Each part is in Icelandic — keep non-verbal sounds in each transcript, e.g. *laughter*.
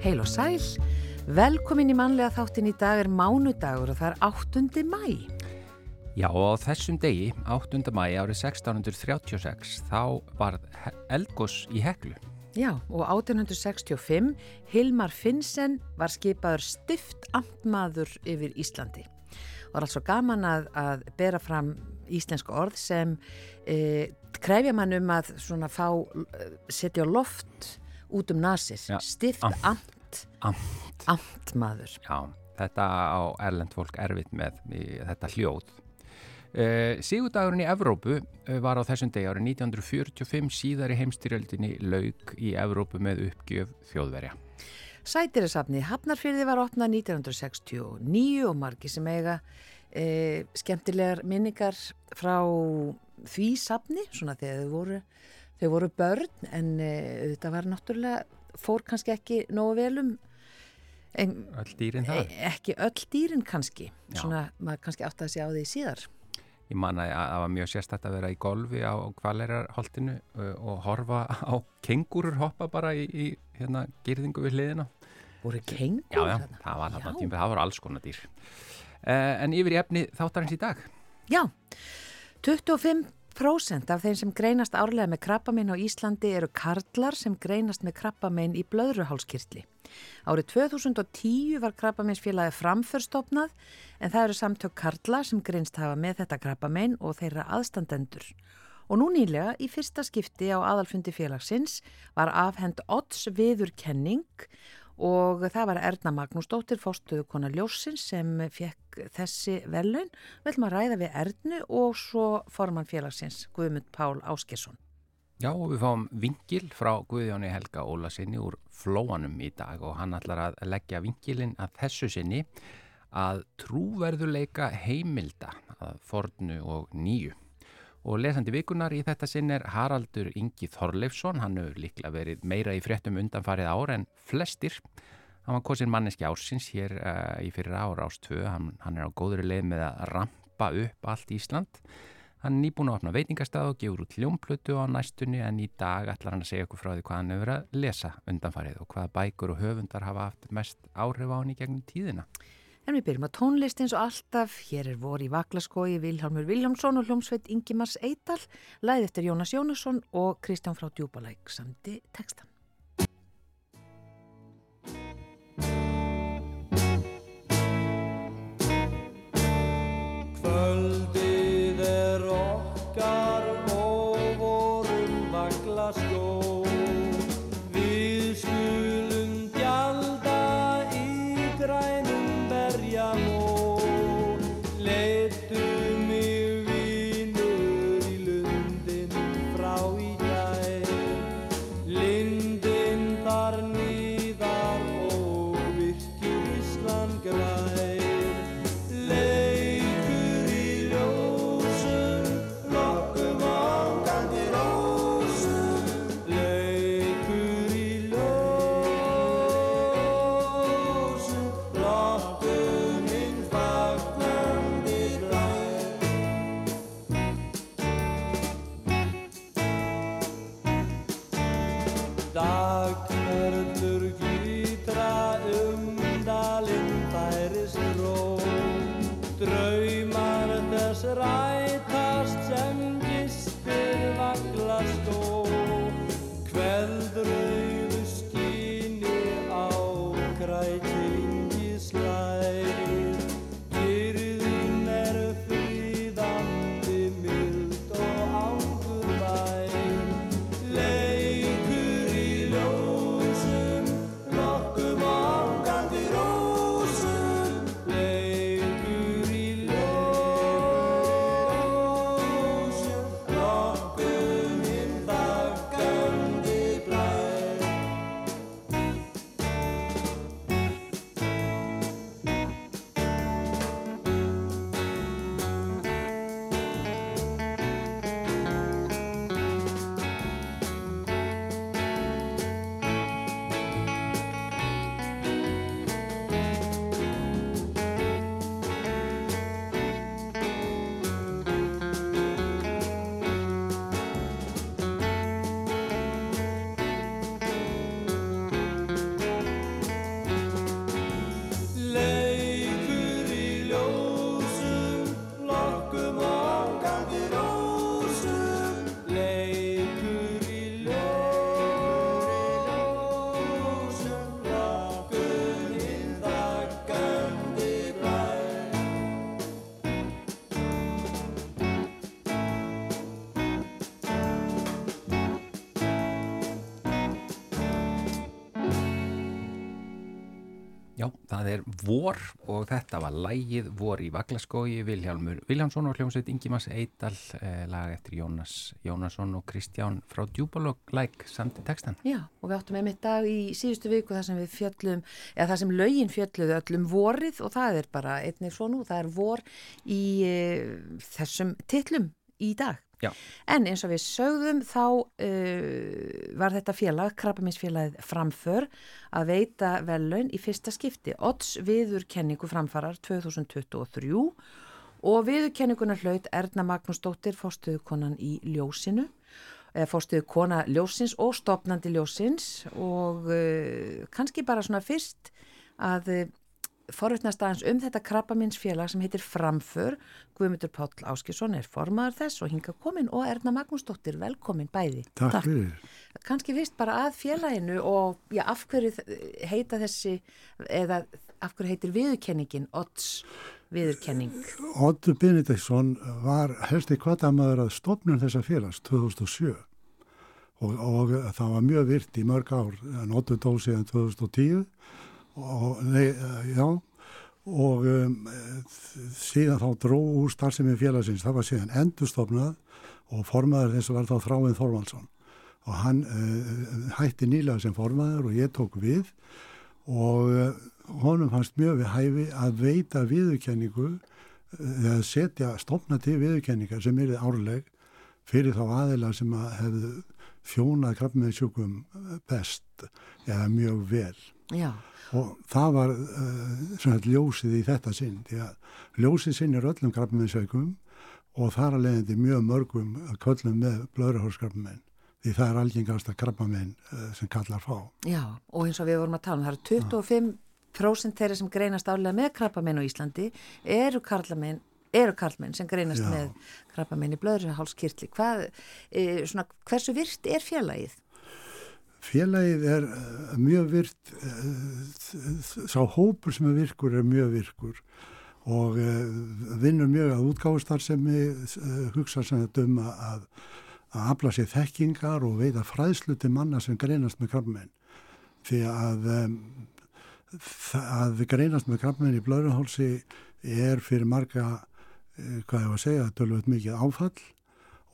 Heil og sæl, velkomin í mannlega þáttin í dag er mánudagur og það er 8. mæ. Já og á þessum degi, 8. mæ árið 1636, þá var eldgós í heklu. Já og 1865 Hilmar Finnsen var skipaður stift amtmaður yfir Íslandi. Það var altså gaman að, að bera fram íslensk orð sem e, krefja mann um að svona fá, setja loft út um nasir. Já, Stift amt. amt, Amt. amtmaður. Já, þetta á erlend fólk erfitt með í, þetta hljóð. Uh, Sigurdagurinn í Evrópu uh, var á þessum degi árið 1945 síðar í heimstyrjöldinni laug í Evrópu með uppgjöf þjóðverja. Sætirisafni Hafnarfyrði var opnað 1969 og margi sem eiga e, skemmtilegar minningar frá því safni, svona þegar þau voru, þau voru börn en e, þetta var náttúrulega fór kannski ekki nógu velum en, Öll dýrin e, það. ekki öll dýrin kannski Já. svona maður kannski átti að segja á því síðar Ég man að að það var mjög sérstætt að vera í golfi á kvalerarholtinu og horfa á kengurur hoppa bara í, í hérna, girðingu við hliðina. voru kengur Já, já, það var, þarna tíma, það var alls konar dýr. Uh, en yfir í efni þáttarins í dag. Já, 25% af þeim sem greinast árlega með krabbamein á Íslandi eru karlar sem greinast með krabbamein í blöðruhálskirtli. Árið 2010 var krabbameinsfélagi framförstofnað en það eru samtök karla sem greinst hafa með þetta krabbamein og þeirra aðstandendur. Og nú nýlega, í fyrsta skipti á aðalfundi félagsins, var afhend odds viðurkenning og það var Erna Magnúsdóttir, fórstuðu konar Ljósins sem fekk þessi velun. Við ætlum að ræða við Ernu og svo formann félagsins, Guðmund Pál Áskersson. Já, og við fáum vingil frá Guðjóni Helga Ólasinni úr Flóanum í dag og hann ætlar að leggja vingilinn að þessu sinni að trúverðuleika heimilda að fornu og nýju. Og lesandi vikunar í þetta sinn er Haraldur Ingi Þorleifsson, hann hefur líklega verið meira í fréttum undanfarið ár en flestir. Hann var kosin manneski ársins hér uh, í fyrir ára ástöðu, hann, hann er á góðri leið með að rampa upp allt Ísland. Hann er nýbúin að opna veitingastað og gefur út hljómplötu á næstunni en í dag ætlar hann að segja okkur frá því hvað hann hefur að lesa undanfarið og hvaða bækur og höfundar hafa haft mest áhrif á hann í gegnum tíðina. En við byrjum að tónlist eins og alltaf. Hér er vor í Vaklaskói, Vilhelmur Viljámsson og hljómsveit Ingimars Eidal, læð eftir Jónas Jónasson og Kristján frá Djúbalæk samti tekstan. Er vor og þetta var lægið vor í Vaglaskói Vilhjálmur Viljánsson og hljómsveit Ingimas Eidal eh, lag eftir Jónas Jónasson og Kristján frá Djúbalog læk samt í textan. Já, og við áttum einmitt dag í síðustu viku þar sem við fjöllum, eða þar sem lögin fjöllum öllum vorið og það er bara einnig svo nú, það er vor í e, þessum titlum í dag. Já. En eins og við sögðum þá uh, var þetta félag, krabbaminsfélagið framför að veita vellaun í fyrsta skipti. Odds viðurkenningu framfarar 2023 og viðurkenninguna hlaut Erna Magnúsdóttir fórstuðukonan í ljósinu eða fórstuðu kona ljósins og stopnandi ljósins og uh, kannski bara svona fyrst að uh, forutnast aðeins um þetta krabbaminsfélag sem heitir Framför. Guðmundur Páll Áskisson er formaður þess og hinga komin og Erna Magnúsdóttir velkomin bæði. Takk, Takk fyrir. Kanski vist bara að félaginu og já, af hverju heita þessi eða af hverju heitir viðurkenningin Odds viðurkenning? Oddur Benediktsson var helsti kvartamöður að stopnum þessa félags 2007 og, og það var mjög virt í mörg ár en Oddur dól síðan 2010 og, nei, já, og um, síðan þá dró úr starfsemi félagsins, það var síðan endurstofnað og formaður þess að var þá Þráinn Þorvaldsson. Og hann uh, hætti nýlega sem formaður og ég tók við. Og uh, honum fannst mjög við hæfi að veita viðurkenningu eða uh, setja stofna til viðurkenningar sem er árleg fyrir þá aðila sem að hefðu þjónað krabbmeðsjúkum best eða mjög vel. Já og það var uh, ljósið í þetta sinn því að ljósið sinn er öllum krabminnsveikum og þar að leiðandi mjög mörgum köllum með blöðurhórskrabmin því það er algengast að krabmin uh, sem kallar fá. Já og eins og við vorum að tala um það eru 25% þeirra sem greinast álega með krabmin á Íslandi eru karlamenn eru karlmenn sem greinast Já. með krabbamenn í blöðurhálskirtli. E, hversu virt er félagið? Félagið er uh, mjög virt, uh, sá hópur sem er virkur er mjög virkur og uh, vinnur mjög að útgáðstar sem hugsa sem þetta um að, afla sér þekkingar og veita fræðslu til manna sem greinast með krabbmenn. Því að, að greinast með krabbmenn í blöðurhálsi er fyrir marga, hvað ég var að segja, tölvöld mikið áfall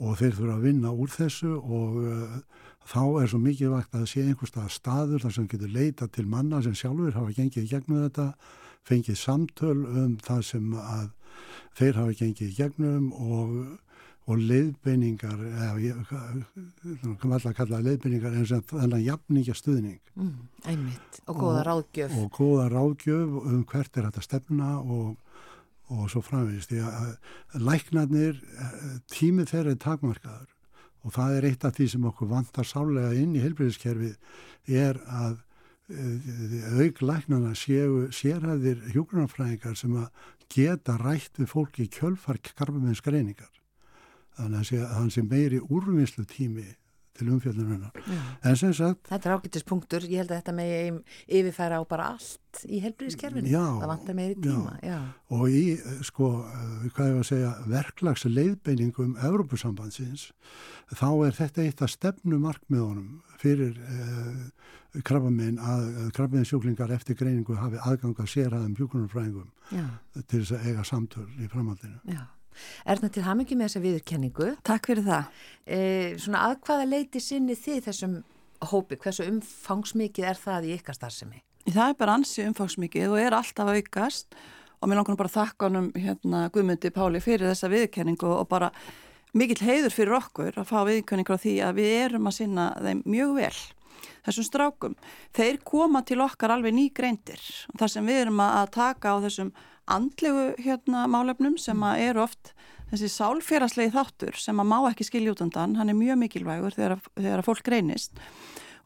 og þeir þurfa að vinna úr þessu og þá er svo mikið vakt að sé einhverstað staður þar sem getur leita til manna sem sjálfur hafa gengið í gegnum þetta, fengið samtöl um það sem að þeir hafa gengið í gegnum og, og leiðbeiningar, eða kom alltaf að kalla leiðbeiningar en þannig að jafningja stuðning. Mm, einmitt, og góða ráðgjöf. Og, og góða ráðgjöf um hvert er þetta stefna og og svo framvegist því að læknarnir eh, tímið þeirra er takmarkaður og það er eitt af því sem okkur vantar sálega inn í helbriðiskerfið er að auklæknana séu sérhæðir hjókunarfræðingar sem að geta rætt við fólki kjölfark karfumennskreiningar þannig að hann sé meiri úrvinnslu tími til umfjöldununar. En sem sagt... Þetta er ágættispunktur, ég held að þetta með yfirfæra á bara allt í helbriðiskerfinu. Já. Það vantar meiri tíma. Já. já. Og í, sko, hvað ég var að segja, verklags leiðbeiningum Evrópusambandsins, þá er þetta eitt af stefnumarkmiðunum fyrir eh, krabbaminn að krabbaminn sjúklingar eftir greiningu hafi aðgang að sérhæðum hjúkunarfræðingum til þess að eiga samtöl í framhaldinu. Já. Erna til hamingi með þessa viðurkenningu. Takk fyrir það. E, svona að hvaða leiti sinni þið þessum hópi? Hversu umfangsmikið er það í ykkar starfsemi? Það er bara ansi umfangsmikið og er alltaf aukast og mér langar bara að þakka honum hérna Guðmundi Páli fyrir þessa viðurkenningu og bara mikill heiður fyrir okkur að fá viðurkenningu á því að við erum að sinna þeim mjög vel þessum strákum. Þeir koma til okkar alveg ný greindir og það sem við erum að taka á þessum andlegu hérna málefnum sem að eru oft þessi sálfélaslegi þáttur sem að má ekki skilja út undan, hann er mjög mikilvægur þegar, þegar að fólk reynist.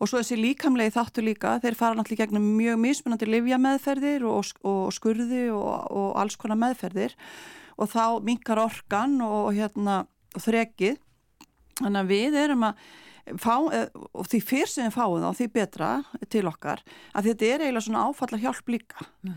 Og svo þessi líkamlegi þáttur líka, þeir fara náttúrulega gegnum mjög mismunandi livjameðferðir og, og skurði og, og alls konar meðferðir. Og þá minkar orkan og, hérna, og þrekið. Þannig að við erum að fá, eh, og því fyrr sem við fáum þá því betra til okkar. Að þetta er eiginlega svona áfalla hjálp líka. Mm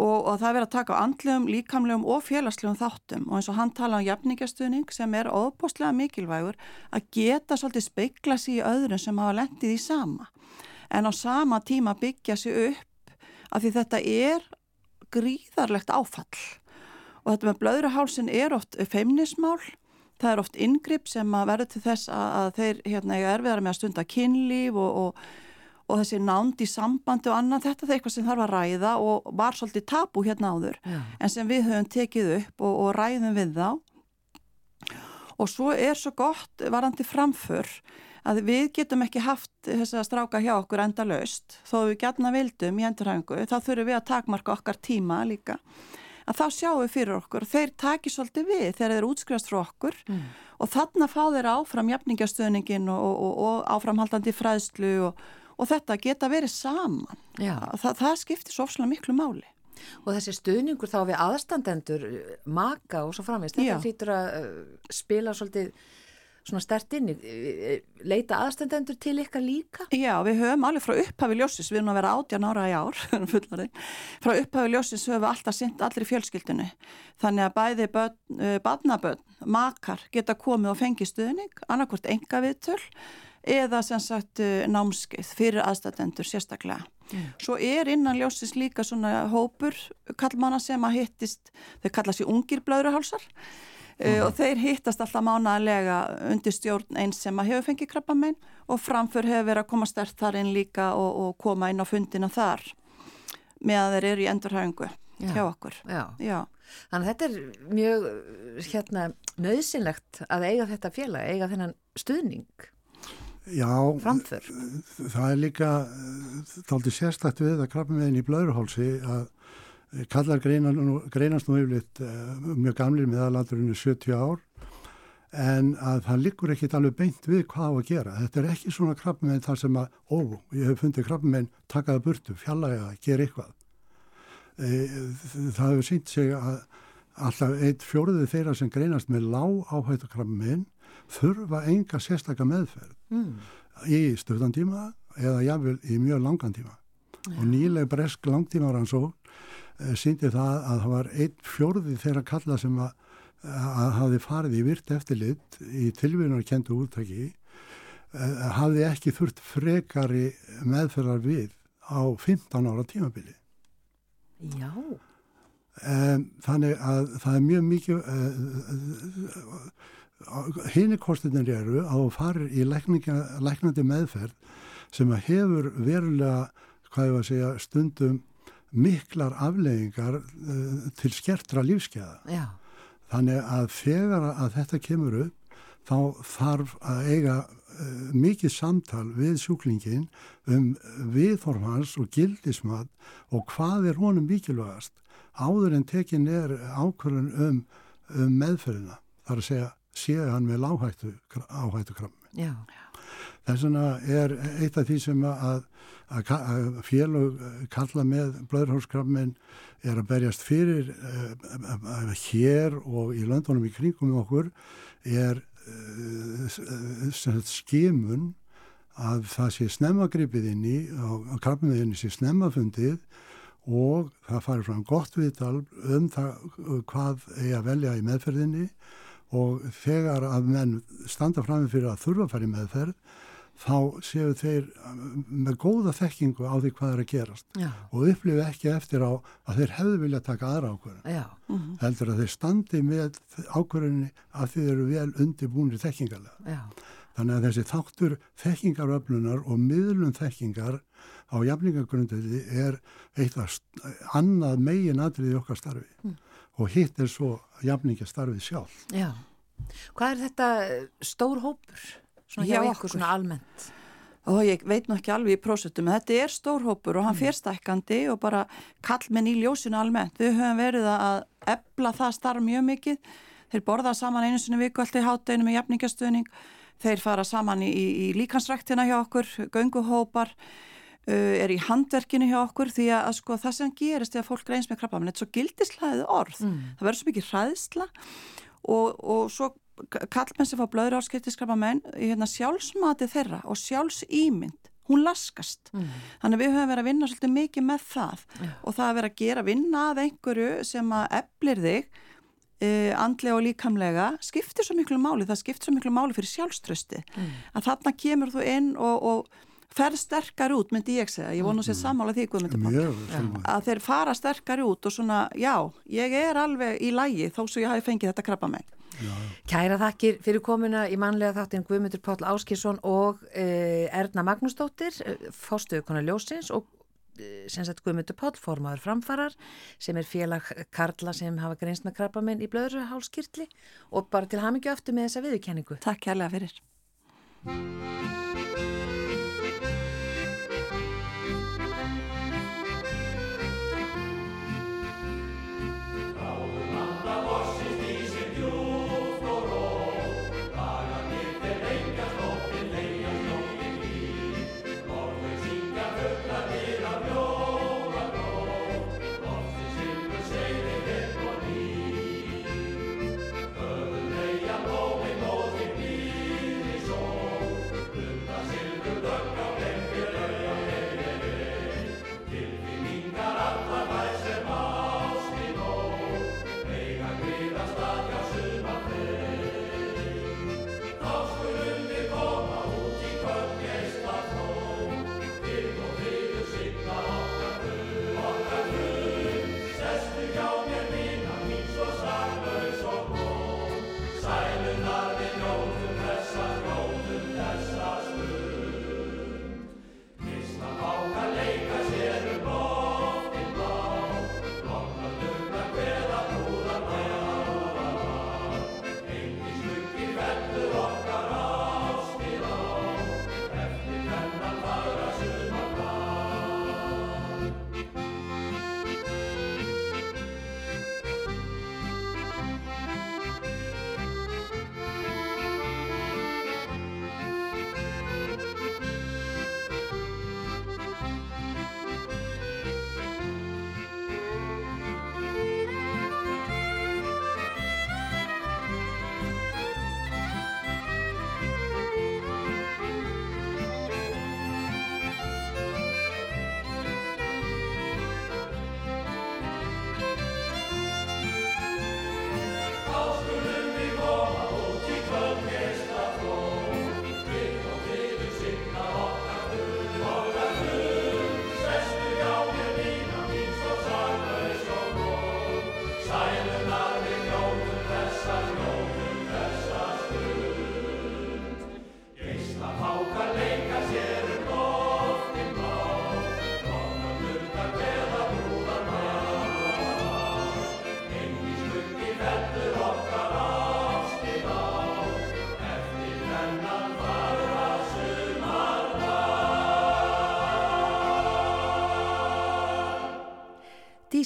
og, og það verður að taka á andlegum, líkamlegum og félagslegum þáttum. Og eins og hann tala um jafningastuðning sem er óbúslega mikilvægur að geta svolítið speikla sér í öðrum sem hafa lendið í sama. En á sama tíma byggja sér upp af því þetta er gríðarlegt áfall. Og þetta með blöðruhálsin er oft feimnismál. Það er oft yngripp sem að verður til þess að, að þeir hérna erfiðar með að stunda kynlíf og, og, og þessi nánd í sambandi og annað þetta er eitthvað sem þarf að ræða og var svolítið tabu hérna áður Já. en sem við höfum tekið upp og, og ræðum við þá og svo er svo gott varandi framför að við getum ekki haft þessa stráka hjá okkur enda laust þó við gætna vildum í endurhæfingu þá þurfum við að takmarka okkar tíma líka að þá sjáum við fyrir okkur þeir taki svolítið við þegar þeir útskrifast frá okkur Mm. og þarna fá þeir áfram jafningastöðningin og, og, og áframhaldandi fræðslu og, og þetta geta verið saman. Þa, það skiptir svo ofslega miklu máli Og þessi stuðningur þá við aðstandendur, uh, maka og svo framvist, þetta hlýtur að uh, spila svolítið svona stert inn í, leita aðstandendur til ykkar líka? Já, við höfum alveg frá upphafi ljósis, við erum að vera 18 ára í ár, *laughs* frá upphafi ljósis höfum við alltaf sint allir í fjölskyldinu. Þannig að bæði börn, uh, badnabörn, makar geta komið og fengið stuðning, annarkvort enga viðtöl eða sem sagt uh, námskeið fyrir aðstættendur sérstaklega. Svo er innan ljósis líka svona hópur kallmanna sem að hittist, þau kalla sér ungir blöðruhálsar uh, og þeir hittast alltaf mánaðlega undir stjórn eins sem að hefur fengið krabbamein og framför hefur verið að koma stert þar inn líka og, og koma inn á fundina þar meðan þeir eru í endurhæfingu Já. hjá okkur. Já. Já, Þannig að þetta er mjög hérna, nöðsynlegt að eiga þetta félag, eiga þennan stuðning, Já, framför. það er líka þáldi sérstætt við að krabba með henni í blöðruhálsi að eh, kallar greinan, nú- greinast nú yfirleitt uh, mjög gamlir meðalandurinn 70 ár en að það liggur ekkit alveg beint við hvað á að gera. Þetta er ekki svona krabba með þar sem að, ó, ég hef fundið krabba með takaða burtu, fjallæga, gera eitthvað. E, það hefur sínt sig að alltaf eitt fjóruði þeirra sem greinast með lág áhættu krabba með þurfa enga sérstaka meðferð Mm. í stöðan tíma eða jáfnvel í mjög langan tíma. Og nýleg bresk langtíma rannsó e, síndi það að það var einn fjórði þeirra kalla sem að, að hafi farið í virt eftirlit í tilvíðunar kentu úttaki e, hafi ekki þurft frekari meðferðar við á 15 ára tímabili. Já, Um, þannig að það er mjög mikið uh, hini kostinir eru að þú farir í læknandi meðferð sem að hefur verulega hvað ég var að segja stundum miklar afleggingar uh, til skertra lífskeiða. já, Þannig að þegar að þetta kemur upp þá þarf að eiga uh, mikið samtal við sjúklingin um viðform hans og gildismat og hvað er honum mikilvægast áður en tekin er ákvörðun um, um meðferðina. Það er að segja, séu hann með láhættu áhættu krammi. já, Þess vegna er eitt af því sem að, að, að félög kalla með blöðurhálskrammin er að berjast fyrir uh, hér og í löndunum í kringum okkur er skimun að það sé snemmagripið inn í og krabbinni sé snemmafundið og það farið fram gott viðtal um það hvað eigi að velja í meðferðinni og þegar að menn standa fram fyrir að þurfa að fara í meðferð þá séu þeir með góða þekkingu á því hvað er að gerast. Já, og upplifu ekki eftir á að þeir hefðu vilja taka aðra ákvörðun. Já, heldur að þeir standi með ákvörðunni að þeir eru vel undirbúinir þekkingarlega. já, Þannig að þessi þáttur þekkingaröflunar og miðlun þekkingar á jafningagrundveldi er eitt annað megin atriði okkar starfi og hitt er svo jafningastarfið sjálf. já. Hvað er þetta uh, stór hópur? Svona hjá Hjá ykkur okkur. svona almennt. og ég veit nú ekki alveg í prósettum, en þetta er stórhópur og hann fer stækkandi og bara kallmenn í ljósinu almennt. Við höfum verið að ebla það starf mjög mikið. Þeir borða saman einu sinni viku alltaf í hátteginu með jafningastöðning. Þeir fara saman í, í, í líkansræktina hjá okkur, gönguhópar, uh, er í handverkinu hjá okkur því að, að sko það sem gerist þegar fólk reyns með krabba, menn þetta er svo gildislæðið orð. Það verður svo mikið hræðsla. Og, og svo kallmenn sem fá blöður áskiptiskrabba menn hérna, sjálfsmati þeirra og sjálfsýmynd hún laskast. Þannig að við höfum verið að vinna svolítið mikið með það. Og það að vera að gera vinna að einhverju sem að eflir þig uh, andlega og líkamlega skiptir svo miklu máli, það skiptir svo miklu máli fyrir sjálfströsti að þarna kemur þú inn og, og fer sterkar út myndi ég segja, ég vonu að segja sammála því Guðmundur að þeir fara sterkar út og svona, já, ég er alveg í lægi þó svo ég hafi fengið þetta krabba mig. Kæra þakkir fyrir komuna í mannlega þáttin Guðmundur Páll Áskilsson og uh, Erna Magnúsdóttir, uh, fórstuðu konar ljósins og sem sagt Guðmundur Páll, formaður framfarar sem er félag Karla sem hafa greinst með krabbamenn í blöðruhálskirtli. Og bara til hamingju aftur með þessa viðurkenningu. Takk kærlega fyrir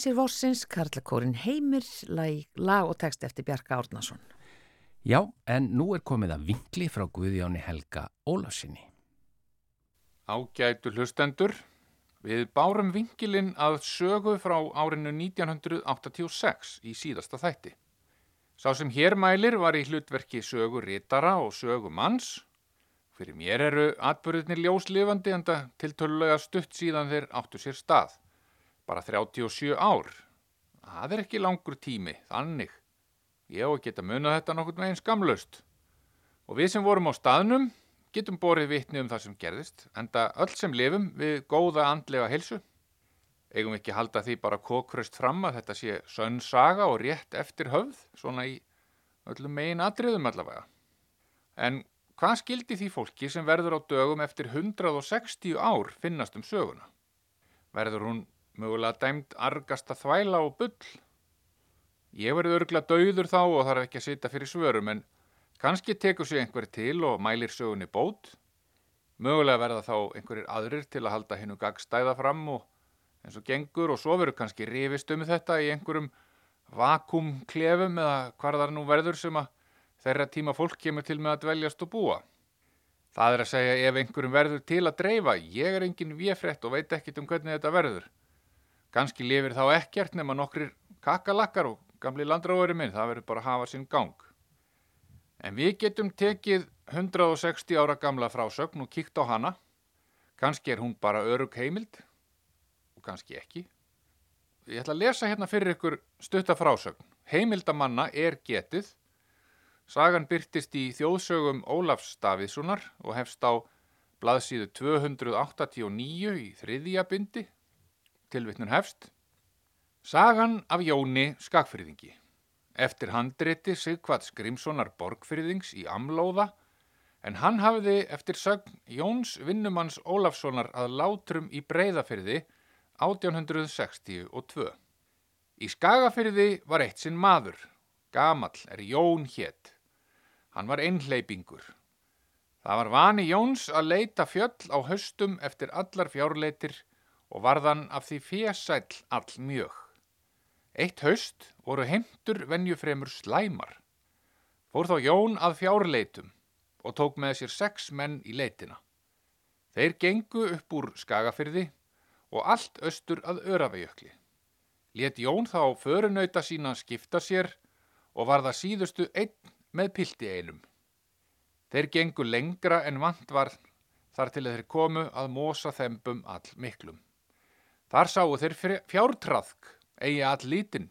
Dísir Vossins, Karlakórin Heimir, lag, lag og text eftir Bjarka Árnason. Já, en nú er komið að vinkli frá Guðjóni Helga Ólafsinni. Ágætu hlustendur, við bárum vinkilinn að sögu frá árinu 1986 í síðasta þætti. Sá sem hér mælir var í hlutverki sögu rítara og sögu manns. Fyrir mér eru atbyrðinir ljóslifandi en það tiltölulega stutt síðan þeir áttu sér stað. Bara 37 ár. Það er ekki langur tími, þannig. Ég á að geta munað þetta nokkurn veginn skamlaust. Og við sem vorum á staðnum getum borið vitni um það sem gerðist, enda öll sem lifum við góða andlega helsu. Eigum ekki halda því bara kókraust fram að þetta sé sönn saga og rétt eftir höfð, svona í öllum megin atriðum allavega. En hvað skildi því fólki sem verður á dögum eftir 160 ár finnast um söguna? Verður hún mögulega dæmt argasta þvæla og bull? Ég verður örgla dauður þá og þarf ekki að sitja fyrir svörum en kannski tekur sér einhver til og mælir sögunni bót. Mögulega verða þá einhverjir aðrir til að halda hennu gagstæða fram og eins og gengur og svo verður kannski rifist um þetta í einhverjum vakumklefum eða hvar þar nú verður sem að þeirra tíma fólk kemur til með að dveljast og búa. Það er að segja ef einhverjum verður til að dreifa, ég er engin véfrett og veit ekkit um hvernig þetta verður. Kannski lifir þá ekkert nema nokkrir kakalakkar og gamli landráðurinn minn, það verður bara að hafa sinn gang. En við getum tekið 160 ára gamla frásögn og kíkt á hana. Kannski er hún bara örug heimild og kannski ekki. Ég ætla að lesa hérna fyrir ykkur stutta frásögn. Heimildamanna er getið. Sagan byrtist í þjóðsögum Ólafs Davíðssonar og hefst á blaðsíðu 289 í þriðja bindi, tilvittnun hefst. Sagan af Jóni Skagfyrðingi. Eftir handriti Sigvats Grímssonar Borgfyrðings í Amlóða, en hann hafiði eftir sögn Jóns Vinnumanns Ólafssonar að látrum í Breiðafyrði 1862. Í Skagafyrði var eitt sinn maður, gamall er Jón hétt. Hann var einhleipingur. Það var vani Jóns að leita fjöll á höstum eftir allar fjárleitir og varðan af því fésæll all mjög. Eitt haust voru heimtur venjufremur slæmar. Fór þá Jón að fjárleitum og tók með sér sex menn í leitina. Þeir gengu upp úr Skagafyrði og allt austur að Örafajökli. Let Jón þá förunauta sína skipta sér og var það síðustu einn með pilti einum. Þeir gengu lengra en vant var þar til þeir komu að mosa þembum all miklum. Þar sáu þeir fjártraðk, eigi all lítinn.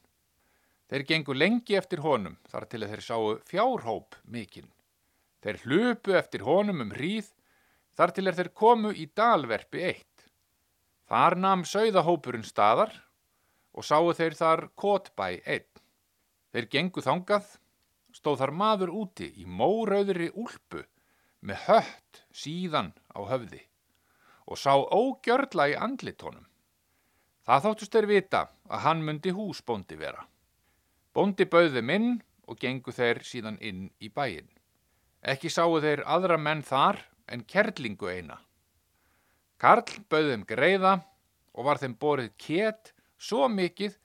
Þeir gengu lengi eftir honum þar til þeir sáu fjárhóp mikinn. Þeir hlupu eftir honum um hríð þar til þeir komu í dalverfi eitt. Þar nam sögðahópurinn staðar og sáu þeir þar kotbæ einn. Þeir gengu þangað, stóð þar maður úti í mórauðri úlpu með hött síðan á höfði og sá ógjörla í andlitónum. Það þóttust þeir vita að hann myndi húsbóndi vera. Bóndi bauði minn og gengu þeir síðan inn í bæin. Ekki sáu þeir aðra menn þar en kerlingu eina. Karl bauði þeim greiða og var þeim borið kett svo mikið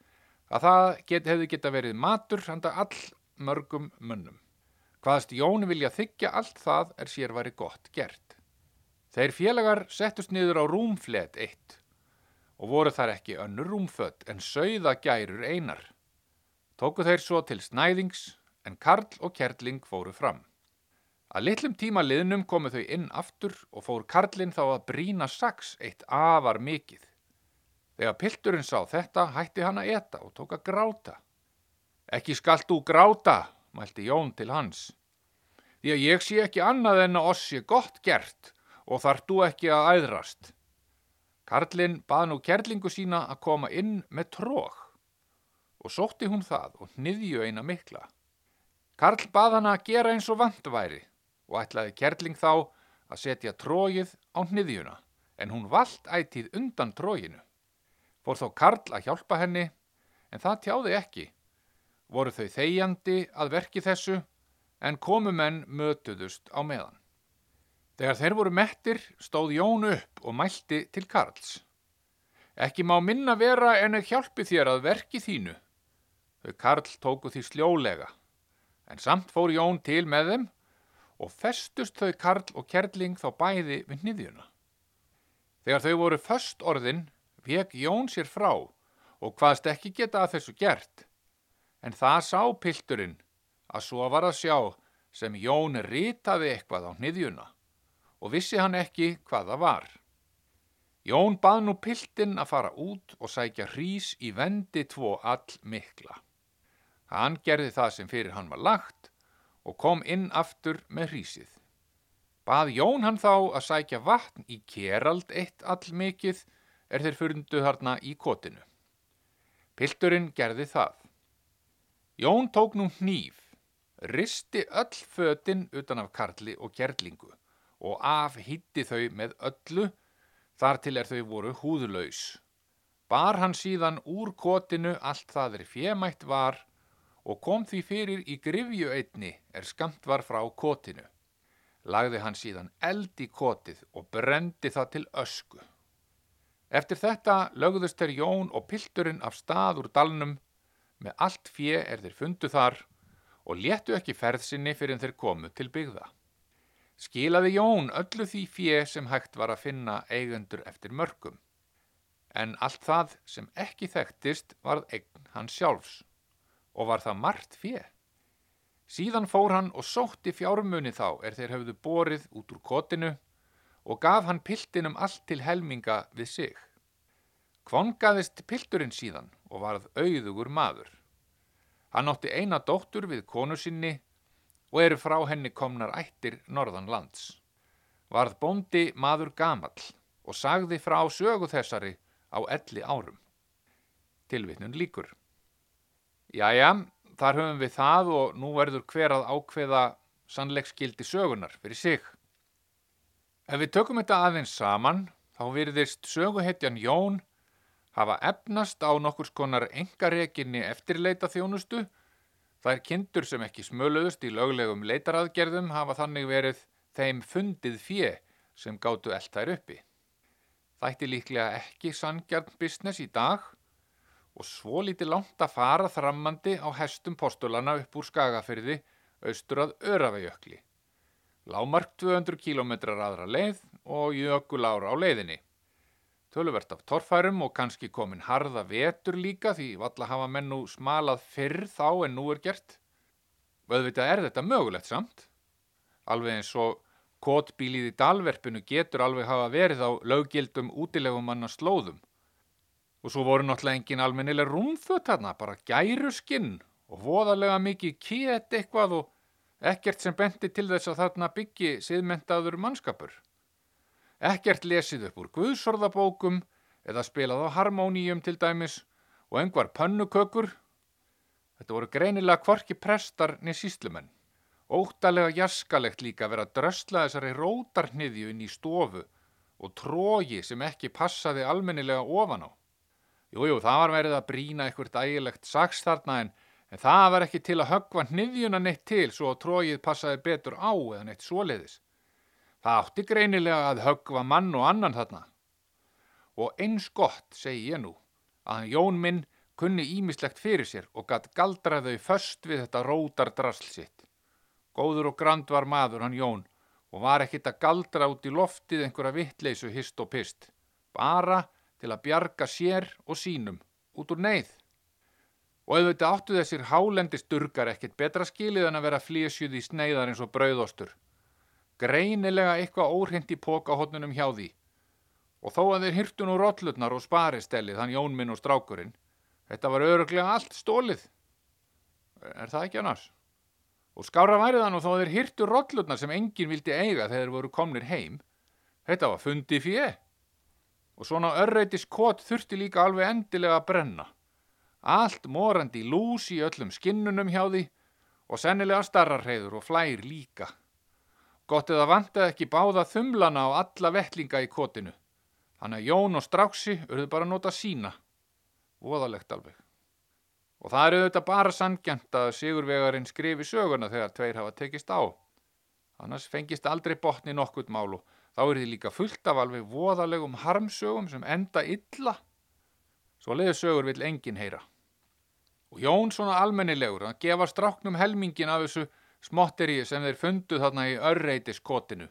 að það get, hefði geta verið matur handa all mörgum munnum. Hvaðst Jón vilja þykja allt það er sér væri gott gert. Þeir félagar settust niður á rúmflet eitt og voru þar ekki önnur rúmfött en sögða gærur einar. Tóku þeir svo til snæðings en Karl og Kerling fóru fram. Að litlum tíma liðnum komu þau inn aftur og fór Karlinn þá að brína saks eitt afar mikið. Þegar pilturinn sá þetta hætti hann að eta og tók að gráta. Ekki skalt þú gráta, mælti Jón til hans. Því að ég sé ekki annað en að oss sé gott gert og þar þú ekki að æðrast. Karlinn bað nú kerlingu sína að koma inn með trók og sótti hún það og hniðju eina mikla. Karl bað hann að gera eins og vandværi og ætlaði kerling þá að setja trógið á hniðjuna en hún vald ætið undan tróginu. Fór þó Karl að hjálpa henni, en það tjáði ekki. Voru þau þegjandi að verki þessu, en komumenn mötuðust á meðan. Þegar þeir voru mettir stóð Jón upp og mælti til Karls. Ekki má minna vera en að hjálpi þér að verki þínu. Þau Karl tóku því sljólega, en samt fór Jón til með þeim og festust þau Karl og Kerling þá bæði við nýðjuna. Þegar þau voru först orðin vek Jón sér frá og hvaðst ekki geta að þessu gert. En það sá pilturinn að svo var að sjá sem Jón ritaði eitthvað á hniðjuna og vissi hann ekki hvað það var. Jón bað nú piltinn að fara út og sækja hrís í vendi tvo all mikla. Hann gerði það sem fyrir hann var lagt og kom inn aftur með hrísið. Bað Jón hann þá að sækja vatn í kerald eitt all mikið er þeir fundu þarna í kotinu. Pilturinn gerði það. Jón tók nú hníf, risti öll fötinn utan af karli og gerlingu og af hitti þau með öllu þar til er þau voru húðlaus. Bar hann síðan úr kotinu allt það er fjemætt var og kom því fyrir í grifju einni er skamt var frá kotinu. Lagði hann síðan eld í kotið og brendi það til ösku. Eftir þetta lögðust þeir Jón og Pilturinn af stað úr dalnum með allt fjö er þeir fundu þar og léttu ekki ferðsynni fyrir þeir komu til byggða. Skilaði Jón öllu því fjö sem hægt var að finna eigundur eftir mörgum, en allt það sem ekki þekktist varð eign hans sjálfs og var það margt fjö. Síðan fór hann og sótti fjármunni þá er þeir hafðu borið út úr kotinu og gaf hann piltinum allt til helminga við sig. Kvongaðist pilturinn síðan og varð auðugur maður. Hann átti eina dóttur við konu sinni og eru frá henni komnar ættir norðan lands. varð bóndi maður gamall og sagði frá sögu þessari á elli árum. Tilvitnun líkur. Jæja, þar höfum við það og nú verður hver að ákveða sannleiksgildi sögunar fyrir sig. Ef við tökum þetta aðeins saman, þá virðist söguhetjan Jón hafa efnast á nokkurs konar engareginni eftirleita þjónustu. Þær kindur sem ekki smöluðust í löglegum leitaraðgerðum hafa þannig verið þeim fundið fjö sem gáttu eld þær uppi. Þætti líklega ekki sangjarn business í dag og svo lítið langt að fara þrammandi á hestum postulana upp úr skagafyrði austur að Öravejökli. Lámark 200 km aðra leið og jökulára á leiðinni. Töluvert af torfærum og kannski komin harða vetur líka því valla hafa menn nú smalað fyrr þá en nú er gert. Öðvitað er þetta mögulegt samt. Alveg eins og kotbílið í dalverpinu getur alveg hafa verið á löggildum útilegumanna slóðum. Og svo voru náttúrulega engin almennileg rúmföt þarna, bara gæru skinn og voðalega mikið két eitthvað og ekkert sem benti til þess að þarna byggi siðmentaður mannskapur. Ekkert lesið upp úr guðsorðabókum eða spilað á harmóníum til dæmis og engvar pönnukökur. Þetta voru greinilega kvorki prestar niður síslumenn. Óttalega jaskalegt líka að vera að drösla þessari rótarniðju inn í stofu og trógi sem ekki passaði almennilega ofan á. Jújú, það var verið að brína eitthvað dægilegt saks þarna en, en það var ekki til að höggva hniðjuna neitt til svo að trógið passaði betur á eða neitt svoleiðis. Það átti greinilega að höggva mann og annan þarna. Og eins gott, segi ég nú, að Jón minn kunni ímislegt fyrir sér og gatt galdraði þau föst við þetta rótardrasl sitt. Góður og grand var maður hann Jón og var ekkit að galdra út í loftið einhverja vittleysu hist og pist. Bara til að bjarga sér og sínum út úr neyð. Og auðvitað áttu þessir hálendisturgar ekkit betra skilið en að vera flísjuð í sneiðar eins og brauðostur. Greinilega eitthvað óhrind í pókahotnunum hjá því. Og þó að þeir hyrtu nú rollutnar og sparistellið hann Jónminn og strákurinn, þetta var öruglega allt stólið. Er það ekki annars? Og skára værið hann og þó þeir hyrtu rollutnar sem enginn vildi eiga þegar þeir voru komnir heim. Þetta var fundi fjö. Og svona örreitis kott þurfti líka alveg endilega að brenna. Allt morandi lús í öllum skinnunum hjá því og sennilega starrarheiður og flær líka. Gott eða vantaði ekki báða þumlana á alla vettlinga í kotinu. Þannig að Jón og Stráksi urðu bara að nota sína. Voðalegt alveg. Og það eru auðvitað bara sangjant að Sigurvegarinn skrifi söguna þegar tveir hafa tekist á. Annars fengist aldrei botni nokkurt málu. Þá er þið líka fullt af alveg voðalegum harmsögum sem enda illa. Svo leiður sögur vill enginn heyra. Og Jón svona almennilegur að gefa stráknum helmingin af þessu smotteri sem þeir funduð þarna í örreitis kotinu.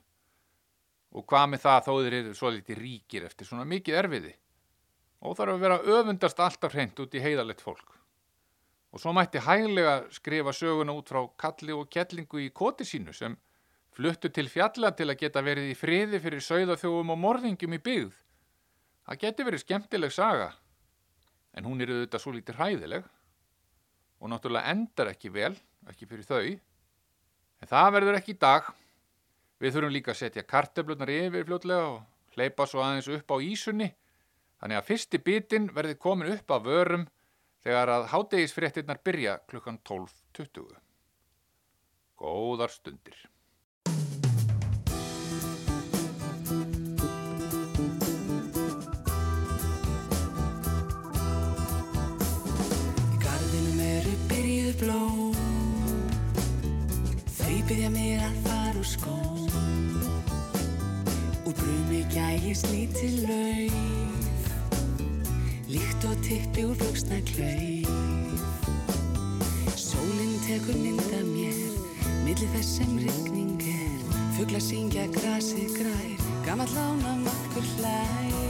Og hvað með það þó þeir eru svo litið ríkir eftir svona mikið erfiði. Og þarf að vera öfundast alltaf hreint út í heiðalett fólk. Og svo mætti hæglega skrifa söguna út frá kalli og kettlingu í koti sínu sem fluttu til fjalla til að geta verið í friði fyrir sögðaþjóum og morðingjum í byggð. Það geti verið skemmtileg saga, en hún er auðvitað svo lítið hræðileg og náttúrulega endar ekki vel, ekki fyrir þau. En það verður ekki í dag. Við þurfum líka að setja kartöflunar yfir fljótlega og hleypa svo aðeins upp á ísunni, þannig að fyrsti bitin verði komin upp af vörum þegar að hádegisfréttinnar byrja klukkan 12.20. Góðar stundir. Skóm Úr brumi gægist lítið lauf Líkt og tippi úr buksna klauf Sólinn tekur mynda mér Milli þess sem rigning er. Fugla syngja grasið grær Gamall lána makkur hlær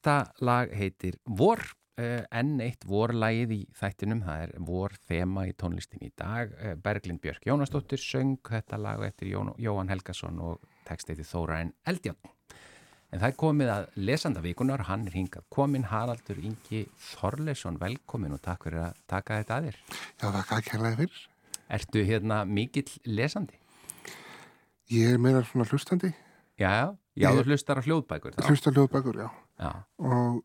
Þetta lag heitir Vor, uh, enn eitt vorlagið í þættinum, það er vor þema í tónlistin í dag. Uh, Berglind Björk Jónasdóttir söng þetta lag eftir Jón, Jóhann Helgason og tekst eittir Þórainn Eldján. En það er komið að lesanda vikunar, hann er hingað komin, Haraldur Ingi Þorleson, velkomin og takk fyrir að taka þetta að þér. Já, það er ekki hérlega fyrir. Ertu hérna mikill lesandi? Ég er meira svona hlustandi, Já, já, já, þú hlustar á hljóðbækur þá. hlusta hljóðbækur, já. Já, Og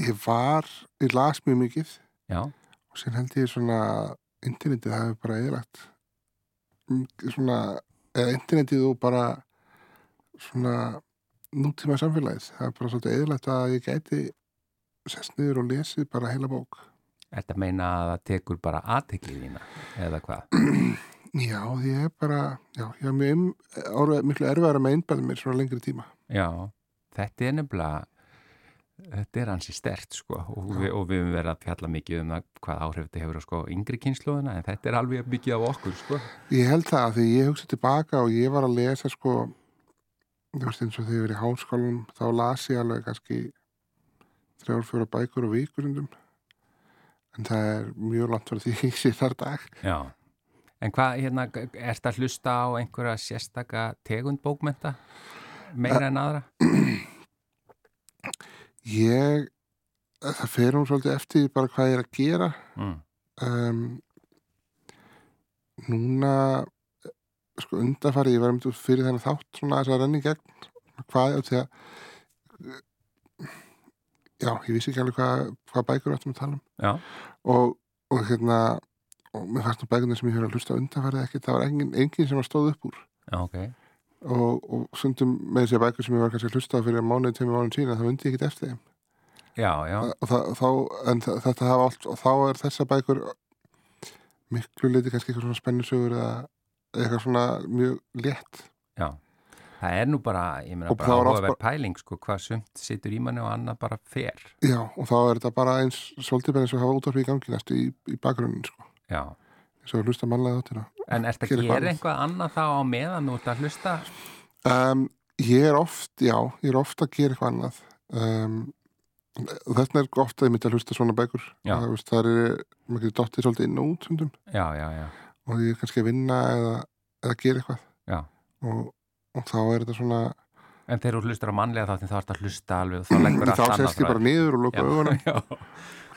ég var, ég las mjög mikið já, og síðan held ég svona internetið það hefur bara eðlagt svona, eða internetið og bara svona nútíma samfélagið. Það er bara svolítið eðlagt að ég gæti sest niður og lesið bara heila bók. Þetta meina að það tekur bara aðteklið þína, eða hvað? *clears throat* Já, ég er bara, já, ég er mjög orðið miklu erfæra með einbæðum mér svona lengri tíma. Já, þetta er nefnilega, þetta er hansi stert sko og við, og við höfum verið að fjalla mikið um það hvað áhrif þetta hefur á sko yngri kynsluðuna en þetta er alveg mikið af okkur sko. Ég held það að því ég hugsa tilbaka og ég var að lesa sko þú veist eins og þegar ég verið í háskólum þá las ég alveg kannski þrjár, fjóra bækur og vikurundum en það er mjög langt fyrir því ég sé þar dag Já. En hvað, hérna, er þetta að hlusta á einhverja sérstaka tegund bókmenta meira en aðra? *clears throat* Ég, það fer hún svolítið eftir bara hvað ég er að gera. Mm. um, Núna sko undanfari, ég var um fyrir þennan þátt svona þess að renni gegn. Hvað, því að já, ég vissi ekki alveg hvað, hvað bækur áttum að tala um. Já, og, og hérna og mér fannst nú bækurinn sem ég höfði að hlusta undanfærið ekki, það var engin, engin sem var stóð upp úr. Já, ok. Og, og sundum með þessi bækur sem ég var kannski að hlusta fyrir mánuði, tveimur mánuði sína, það undi ég ekkit eftir þeim Já, já, það, þá, en þetta hafa allt og þá er þessa bækur miklu leiti kannski eitthvað svona spennusögur eða eitthvað svona mjög létt já. Það er nú bara, ég meina bara áhugaverð pæling sko, hvað sumt situr í manni og annað bara fer. já, og þá er þetta bara eins svolítið bara eins og hafa útvarfið í gangi næstu í, í bakgrunnin sko. Já. og að hlusta mannlega þáttina En ert að Gera eitthvað annað. þá á meðan ert að hlusta? um, ég er oft, já, ég er oft að gera eitthvað annað. Um, þessna er ofta ég myndi að hlusta svona bækur. Það, veist, það er, maður getur dottið svolítið inn og út stundum Já, já, já. og ég er kannski að vinna eða, eða gera eitthvað. Já. og, og þá er þetta svona En þegar þú hlustar á mannlega þáttinn þá ert að hlusta alveg og þá leggur allt þá annað sest ég bara niður og loka augunum. Já,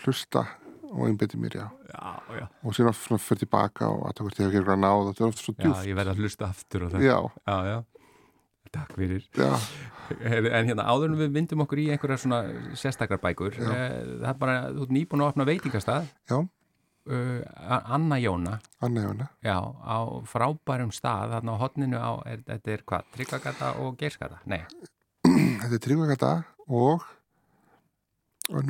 hlusta og einbeti mér, já já, já. og síðan oft svona fyrir tilbaka og að það hvort ég hef ekki eitthvað náð þetta er oft svo Já, djúft ég verð að hlusta aftur og þetta. já, Já, já. Takk fyrir. já, En hérna áður en við vindum okkur í einhverja svona sérstakar bækur, Já. eh, það er bara, þú ert nýbúin að opna veitingastað, já, uh, Anna Jóna, Anna Jóna já, á frábærum stað, þarna á hotninu á, er, þetta er hvað, Tryggvagata og Geirskata? Nei, þetta er Tryggvagata og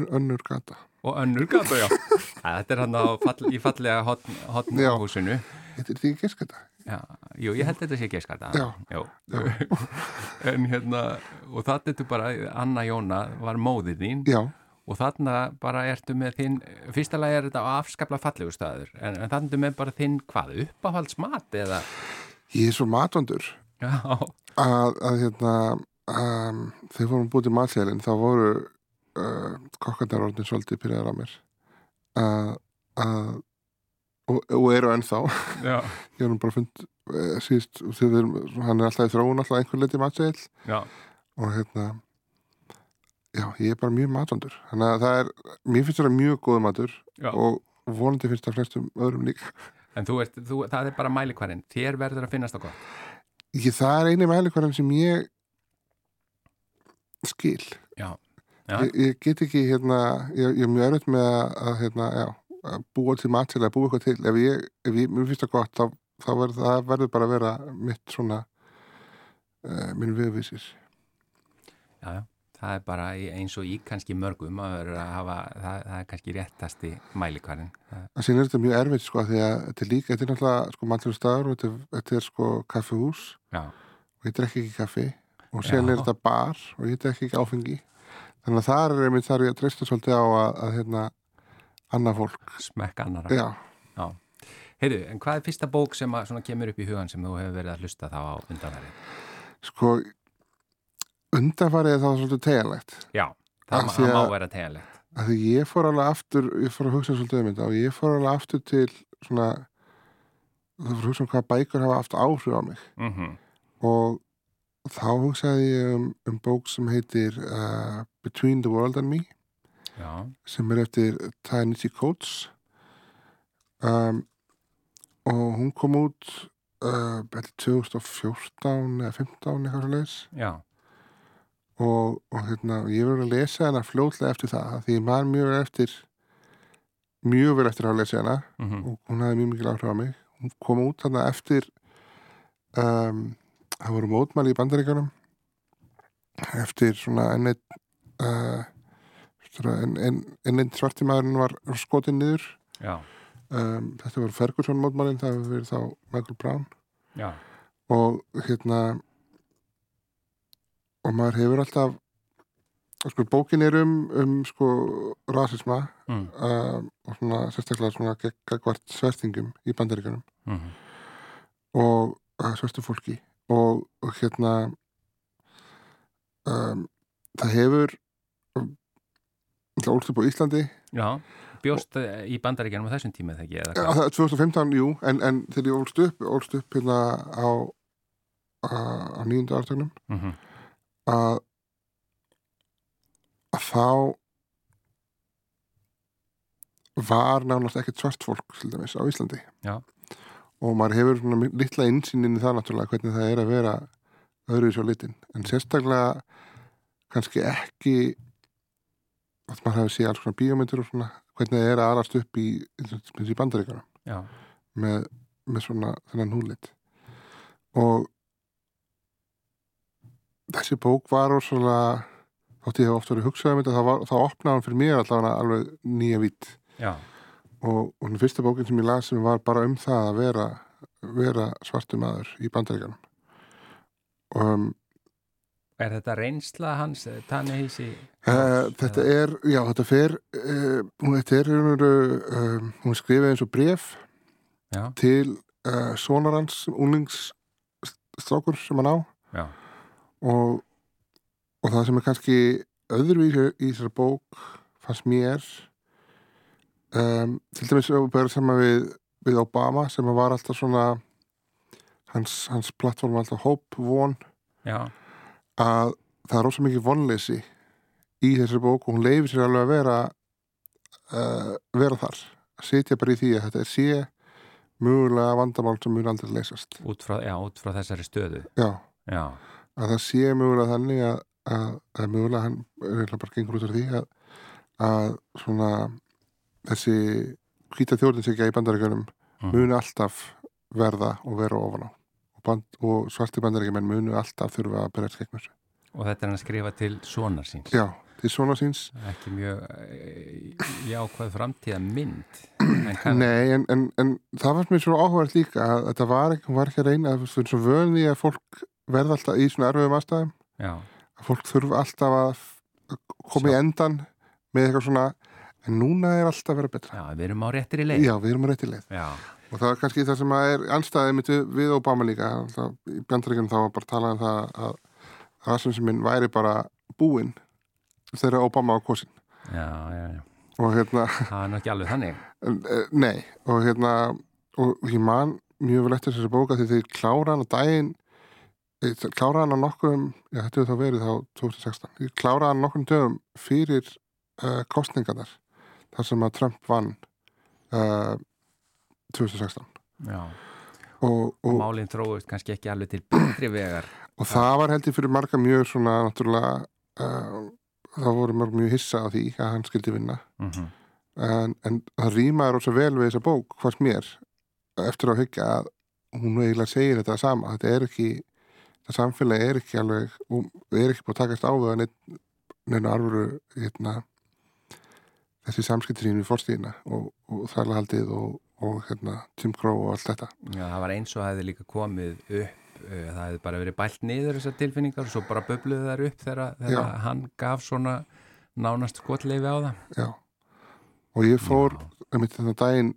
önnur gata og önnur gata, já. *laughs* Þetta er hann á fall, í fallega hotn, Já. hotnhúsinu. þetta er því gerskata Já, jú, ég held þetta sé Geirskata. Já. Jú. *laughs* en hérna, og þetta er bara, Anna Jóna var móðið þín. já, og þarna bara ertu með þinn fyrsta lagi er þetta afskapla fallegu staður en, en þarna ertu með bara þinn hvað uppáhaldsmat eða ég er svo matvandur já, að, að hérna um, þegar fórum búið til matselin þá voru uh, kokkarnar orðin svolítið pyrraðar á mér. Að, að og, og eru ennþá. *laughs* Ég hef bara fund uh, við erum- hann er alltaf í þróun alltaf einhver leiti matsel já, og hérna já, ég er bara mjög matvandur þannig að það er, mér finnst þetta mjög góð matur Já. og vonandi finnst það flestum öðrum líka. En þú ert, þú, það er bara mælikvarinn. Þér verður að finnast okkur ég, það er eini mælikvarðan sem ég skil ég, ég get ekki hérna, ég, ég er mjög örfitt með að, hérna, já, að búa til mat til að búa eitthvað til. Ef ég, ef ég mér finnst það gott þá, þá verður það verður bara að vera mitt svona uh, minn viðvísir já Já. Það er bara eins og í kannski mörgum að vera að hafa, það, það er kannski réttasti mælikvarinn. Það- sínir þetta mjög erfitt sko því að þetta er líka, þetta er náttúrulega sko mannlega staður og þetta, þetta er sko kaffihús. Já, og ég drekki ekki kaffi. Og Já. er þetta bar og ég drekki ekki áfengi þannig að það er einmitt þar ég að treysta svolítið á að, að hérna annað fólk smekk annara. já, Heyrðu, en hvað er fyrsta bók sem að, svona, kemur upp í hugan sem þú hefur verið að hlusta þá á undanverið? sko undanfarið er það svolítið tegalegt Já, það, má- má vera tegalegt. því ég fór alveg aftur ég fór að hugsa svolítið um þetta og ég fór alveg aftur til svona það fór að hugsa um hvað bækur hafa haft áhrif á mig Mm og þá hugsaði ég um, um bók sem heitir uh, Between the World and Me. Já, sem er eftir Ta-Nehisi Coates. Um, og hún kom út uh, eftir 2014 eða 15 eitthvað svo leiðis og, og hérna, ég verður að lesa hana fljótlega eftir það því ég man mjög eftir mjög vel eftir að lesið hana. Mm og hún hafði mjög mikil áhrif á mig. Hún kom út þarna eftir um, það voru mótmæli í bandaríkjunum eftir svona enn einn uh, svona enn en, en svartimæðurinn var skotin niður. Um, þetta voru Ferguson mótmælin það hefur verið þá Michael Brown. Já, og hérna og maður hefur alltaf sko bókin er um, um sko rasisma mm. um, og svona sérstaklega svona gegn svertingum í bandaríkjunum. Mm og uh, svörstu fólki og, og hérna um, það hefur um, ólst upp á Íslandi. Já, bjóst eh, í bandaríkjanum á þessum tíma þegar ekki, eða er 2015, jú, en, en þegar ég ólst upp ólst upp hérna á á, nýjundu ártögnum Mm að að þá var nánast ekkert svart fólk til dæmis á Íslandi. Já. Og maður hefur svona litla innsýnin í það náttúrulega hvernig það er að vera öðru í svo litin en sérstaklega kannski ekki að maður hefur séð alls svona bíómyndir og svona hvernig það er að alast upp í, í bandaríkjana með, með svona þennan húlit. Og þessi bók var rosalega þótt ég hef oft verið að hugsa um þetta þá, var, þá opnaði hann fyrir mér allavega alveg nýja vít. Já, og, og den fyrsta bókin sem ég las sem var bara um það að vera, vera svartu maður í bandaríkanum og um, er þetta reynsla hans eh, Tanehisi? uh, þetta er, já þetta fer uh, hún þetta er uh, hún skrifaði eins og bref Já, til sonar hans unglingsstrákur sem hann á. Og, og það sem er kannski öðruvísi í þessari bók fannst mér um, til dæmis að bæra saman við, við Obama sem var alltaf svona hans, hans plattform var alltaf hope, von. Já, að það er rosa mikið vonleysi í þessari bók og hún leifir sér alveg að vera uh, vera þar. Að sitja bara í því að þetta er sé mögulega vandamál sem mun aldrei leysast. Út frá, já, út frá þessari stöðu. já, Já, að það sé mögulega þannig að, að, að mögulega hann er bara gengur út af því að, að svona þessi hvita þjóðinsekja í bandaríkjunum Mm. munu alltaf verða og vera ofan á og, band, og svarti bandaríkjumenn munu alltaf þurfa að gegn þessu og þetta er hann að skrifa til sonar síns. já, til svona síns Ekki mjög eh, jákvæð framtíða mynd. En Nei, en, en, en það var mér svo áhverð líka að þetta var ekki, var ekki að reyna að fyrir svo vöðni að fólk verða alltaf í svona erfiðum aðstæðum Já, að fólk þurfa alltaf að koma í endan með eitthvað svona en núna er alltaf að vera betra. Já, við erum á réttir í leið. Já, við erum á rétti leið. Já, og það er kannski það sem er anstæðið við, Obama líka. Í bjandaríkjum þá var bara talað um það að rasum sem minn væri bara búinn þegar Obama á kosin já, já, já. og hérna, Það er nú ekki alveg þannig. eh, nei. Og hérna, og ég man mjög vel eftir þessari bóka því þeir klára hann á daginn eh, klára hann á nokkrum já, þetta hefur þá verið þá 2016 þeir klára hann nokkrum dögum fyrir uh, kostningarnar þar sem að Trump vann uh, 2016 Já, og, og, málinn þróist kannski ekki alveg til betri vegar. *clears throat* og það var held ég fyrir marga mjög svona náttúrulega uh, það voru mörg mjög hissa á því að hann skildi vinna. Mm en, en það rýmaði rosa vel við þessa bók hvort mér eftir að hyggja að hún eiginlega segir þetta sama þetta er ekki, það samfélagi er ekki alveg og er ekki búið að takast á við að neinn- neina alvöru hérna, þessi samskipti sín við fórstíðina og, og þærlahaldið og, og hérna, Tim Crow og allt þetta. Já, það var eins og það hefði líka komið upp uh, það hefði bara verið bælt niður þessar tilfinningar og svo bara böbluðu þær upp þegar, hann gaf svona nánast skotleifi á það. Já. og ég fór einmitt þetta daginn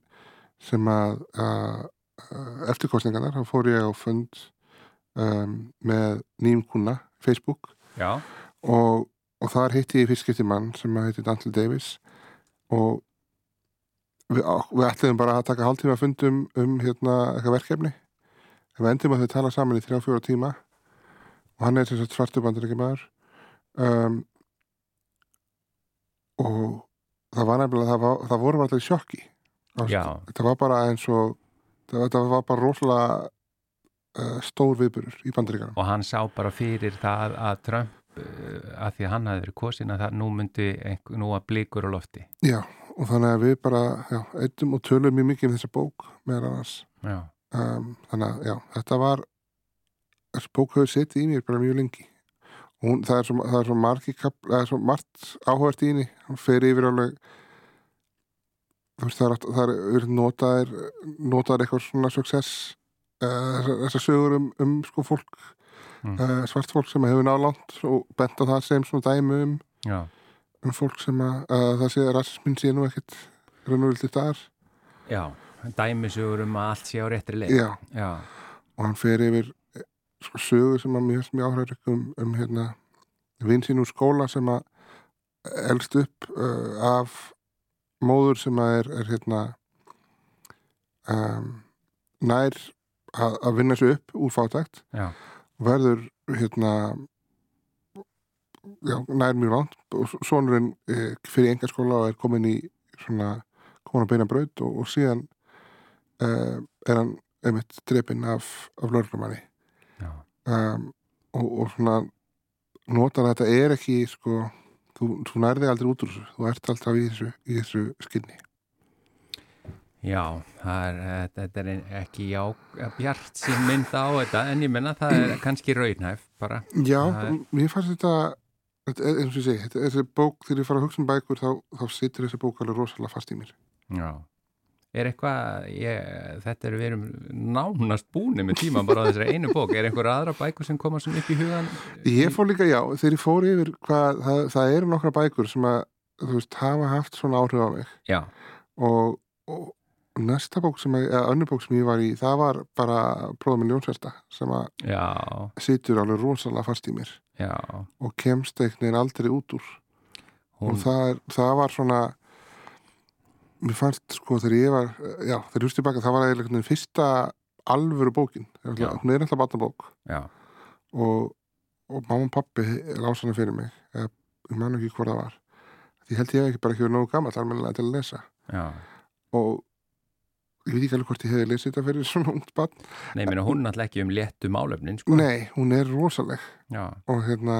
sem að, að eftir kostningarnar, þá fór ég á fund um, með nýjum kuna, Facebook. Já, og, og þar hitti ég fyrst skipti mann sem að heiti Dantle Davis og við, við ætliðum bara að taka hálftíma fundum um hérna eitthvað verkefni. En við endum að þau tala saman í þrjá fjóra tíma. Og hann er þess að svartu bandur ekki maður um, og það var nefnilega það, var, það voru alltaf sjokki. Það- var bara eins og það, var bara rosalega uh, stór viðburur í bandaríkanum og hann sá bara fyrir það að Trump að því að hann hafði verið kosin að það nú myndi einhver, nú að blikur á lofti Já, og þannig að við bara, eittum og tölum mjög mikið um þessa bók meðal annars. Já, Um, þannig að, já, þetta var, þessi bók hefur setið í mér bara mjög lengi. Hún, það er svo, það er svo margi það er svo margt áhvert í henni, hann fer yfir alveg, það er, er notaðir, notaðir eitthvað svona success, uh, þessar, þessar sögur um, um sko fólk, Mm. uh, svart fólk sem hefur nálant og bent á það sem svona dæmi um já, um fólk sem að, að það sé að rasismin sé nú ekkit raunveruldi þar. Já dæmisugur um að allt sé á réttri leið. Já, já, og hann fer yfir eh, sko, sögu sem að mér finnst mjög áhræður um, um hérna, vinn sín úr skóla sem að elst upp uh, af móður sem að er, er hérna um, nær að, að vinna sig upp úr fátækt. Já, og verður hérna já, nær mjög vant og sonurinn e, fyrir engaskóla og er komin í svona komin að beina braut og, og síðan e, er hann einmitt drepinn af, af lörglumanni já, um, og, og svona notar að þetta er ekki sko, þú, þú nærði aldrei út úr þessu. Þú ert alltaf í þessu, í þessu skinni já er, þetta, þetta er ekki já, bjart sín mynd á þetta en ég menna það er kannski raunhæf bara, Já, er- mér fannst þetta, þetta eins og ég segi, þetta, þessi bók þegar ég fara að hugsa um bækur þá, þá situr þessi bók alveg rosalega fast í mér. Já. Er eitthvað, ég, þetta er við erum nánast búni með tíma bara á þessari einu bók, er einhver aðra bækur sem koma svona upp í hugan Ég fór líka, já, þegar ég fór yfir hvað, það, það eru nokkra bækur sem að, þú veist, hafa haft svona áhrif á mig. Já, og, og næsta bók sem, eða önnur bók sem ég var í, það var bara prófum með ljónsversta sem að situr alveg rosalega fast í mér já. og kemst einhvern veginn aldrei út úr. Hún, og það, það var svona mér fannst sko þegar ég var já, þegar ég húst tilbaka, það var eiginlega einhvern veginn fyrsta alvöru bókin, Já. hún er alltaf batnabók og, og mamma og pappi lása hana fyrir mig ég man ekki hvað það var. Því held ég ekki bara ekki verið nógu gammal almennilega til að lesa. Já. Og ég veit ekki alveg hvort ég hefði lesið þetta fyrir svona ungt barn. Nei, minna, hún er náttúrulega ekki um léttu málefnin, sko. nei, hún er rosaleg. Já, og hérna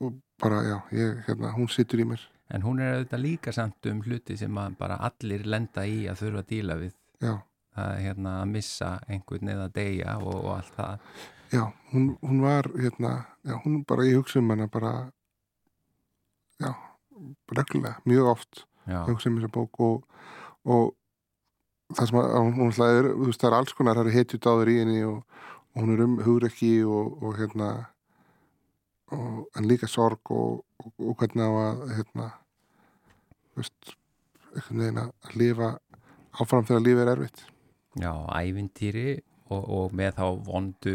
og bara, já, ég, hérna, hún situr í mér. En hún er auðvitað líka samt um hluti sem að bara allir lenda í að þurfa að díla við. já, er hérna að missa einhvern eða deyja og, og allt það. já, hún, hún var hérna, já, hún bara, ég hugsa um hana bara já, reglulega, mjög oft. Já, hugsa um þessa bók og, og það sem að hún er, þú veist, það er alls konar það er hetjut áður í henni og, og hún er um hugrekki og, og hérna og, en líka sorg og, og hvernig á að hérna þú veist, einhvern veginn að lifa áfram þegar lífið er erfitt. Já, ævintýri og, og með þá vondu,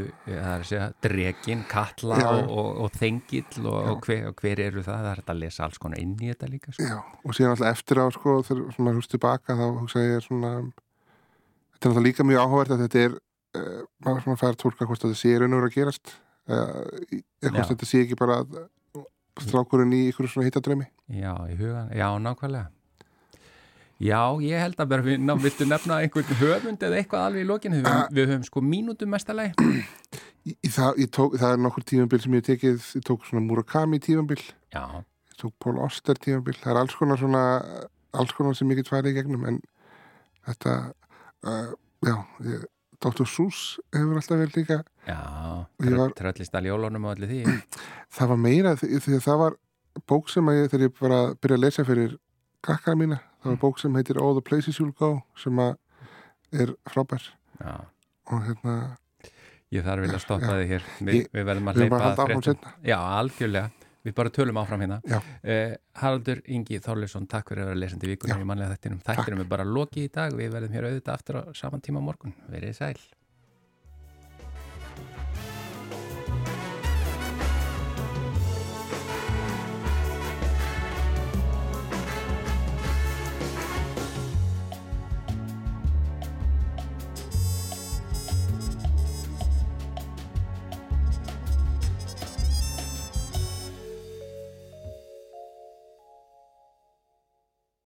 segja, drekin, kalla og, og, og þengill og, hver, hver eru það? Það er hægt að lesa alls konar inn í þetta líka, sko. Já, og síðan alltaf eftir á sko, þegar maður hugst tilbaka þá hugsa ég svona þetta er alltaf líka mjög áhugavert að þetta er uh, maður fær að tólka hvort þetta sé raun og vera að gerast uh, hvort þetta sé ekki bara strákurinn í ykkur svona hittadrömi Já, í hugan, já, nákvæmlega. Já, ég held að bara ná, viltu nefna einhvern höfund eða eitthvað alveg í lokinu, við, við höfum sko í, í það, það er nokkur tímabil sem ég tekið, ég tók svona Murakami tímabil Já, ég tók Paul Oster tímabil, það er alls konar svona alls konar sem ég get farið í gegnum en þetta uh, já, ég, Dr. Seuss hefur alltaf verið líka Já, var- tröllist að jólunum og allir því. *clears throat* það var meira því að það var bók sem að ég þegar ég bara byrja að lesa fyrir krakkara mína, það var bók sem heitir All the Places You'll Go sem er frábær Já, og hérna ég þarf vilja að stoppa þig hér. Vi, Ég- við verðum að seinna. Já, algjörlega. Við bara tölum áfram hérna. Eh, Haraldur Ingi Þorleifsson, takk fyrir að vera lesandi vikunum í mannlega þættinum. Þættinum er bara lokið í dag. Við verðum hér auðvitað aftur á saman tíma morgun. Verið sæl.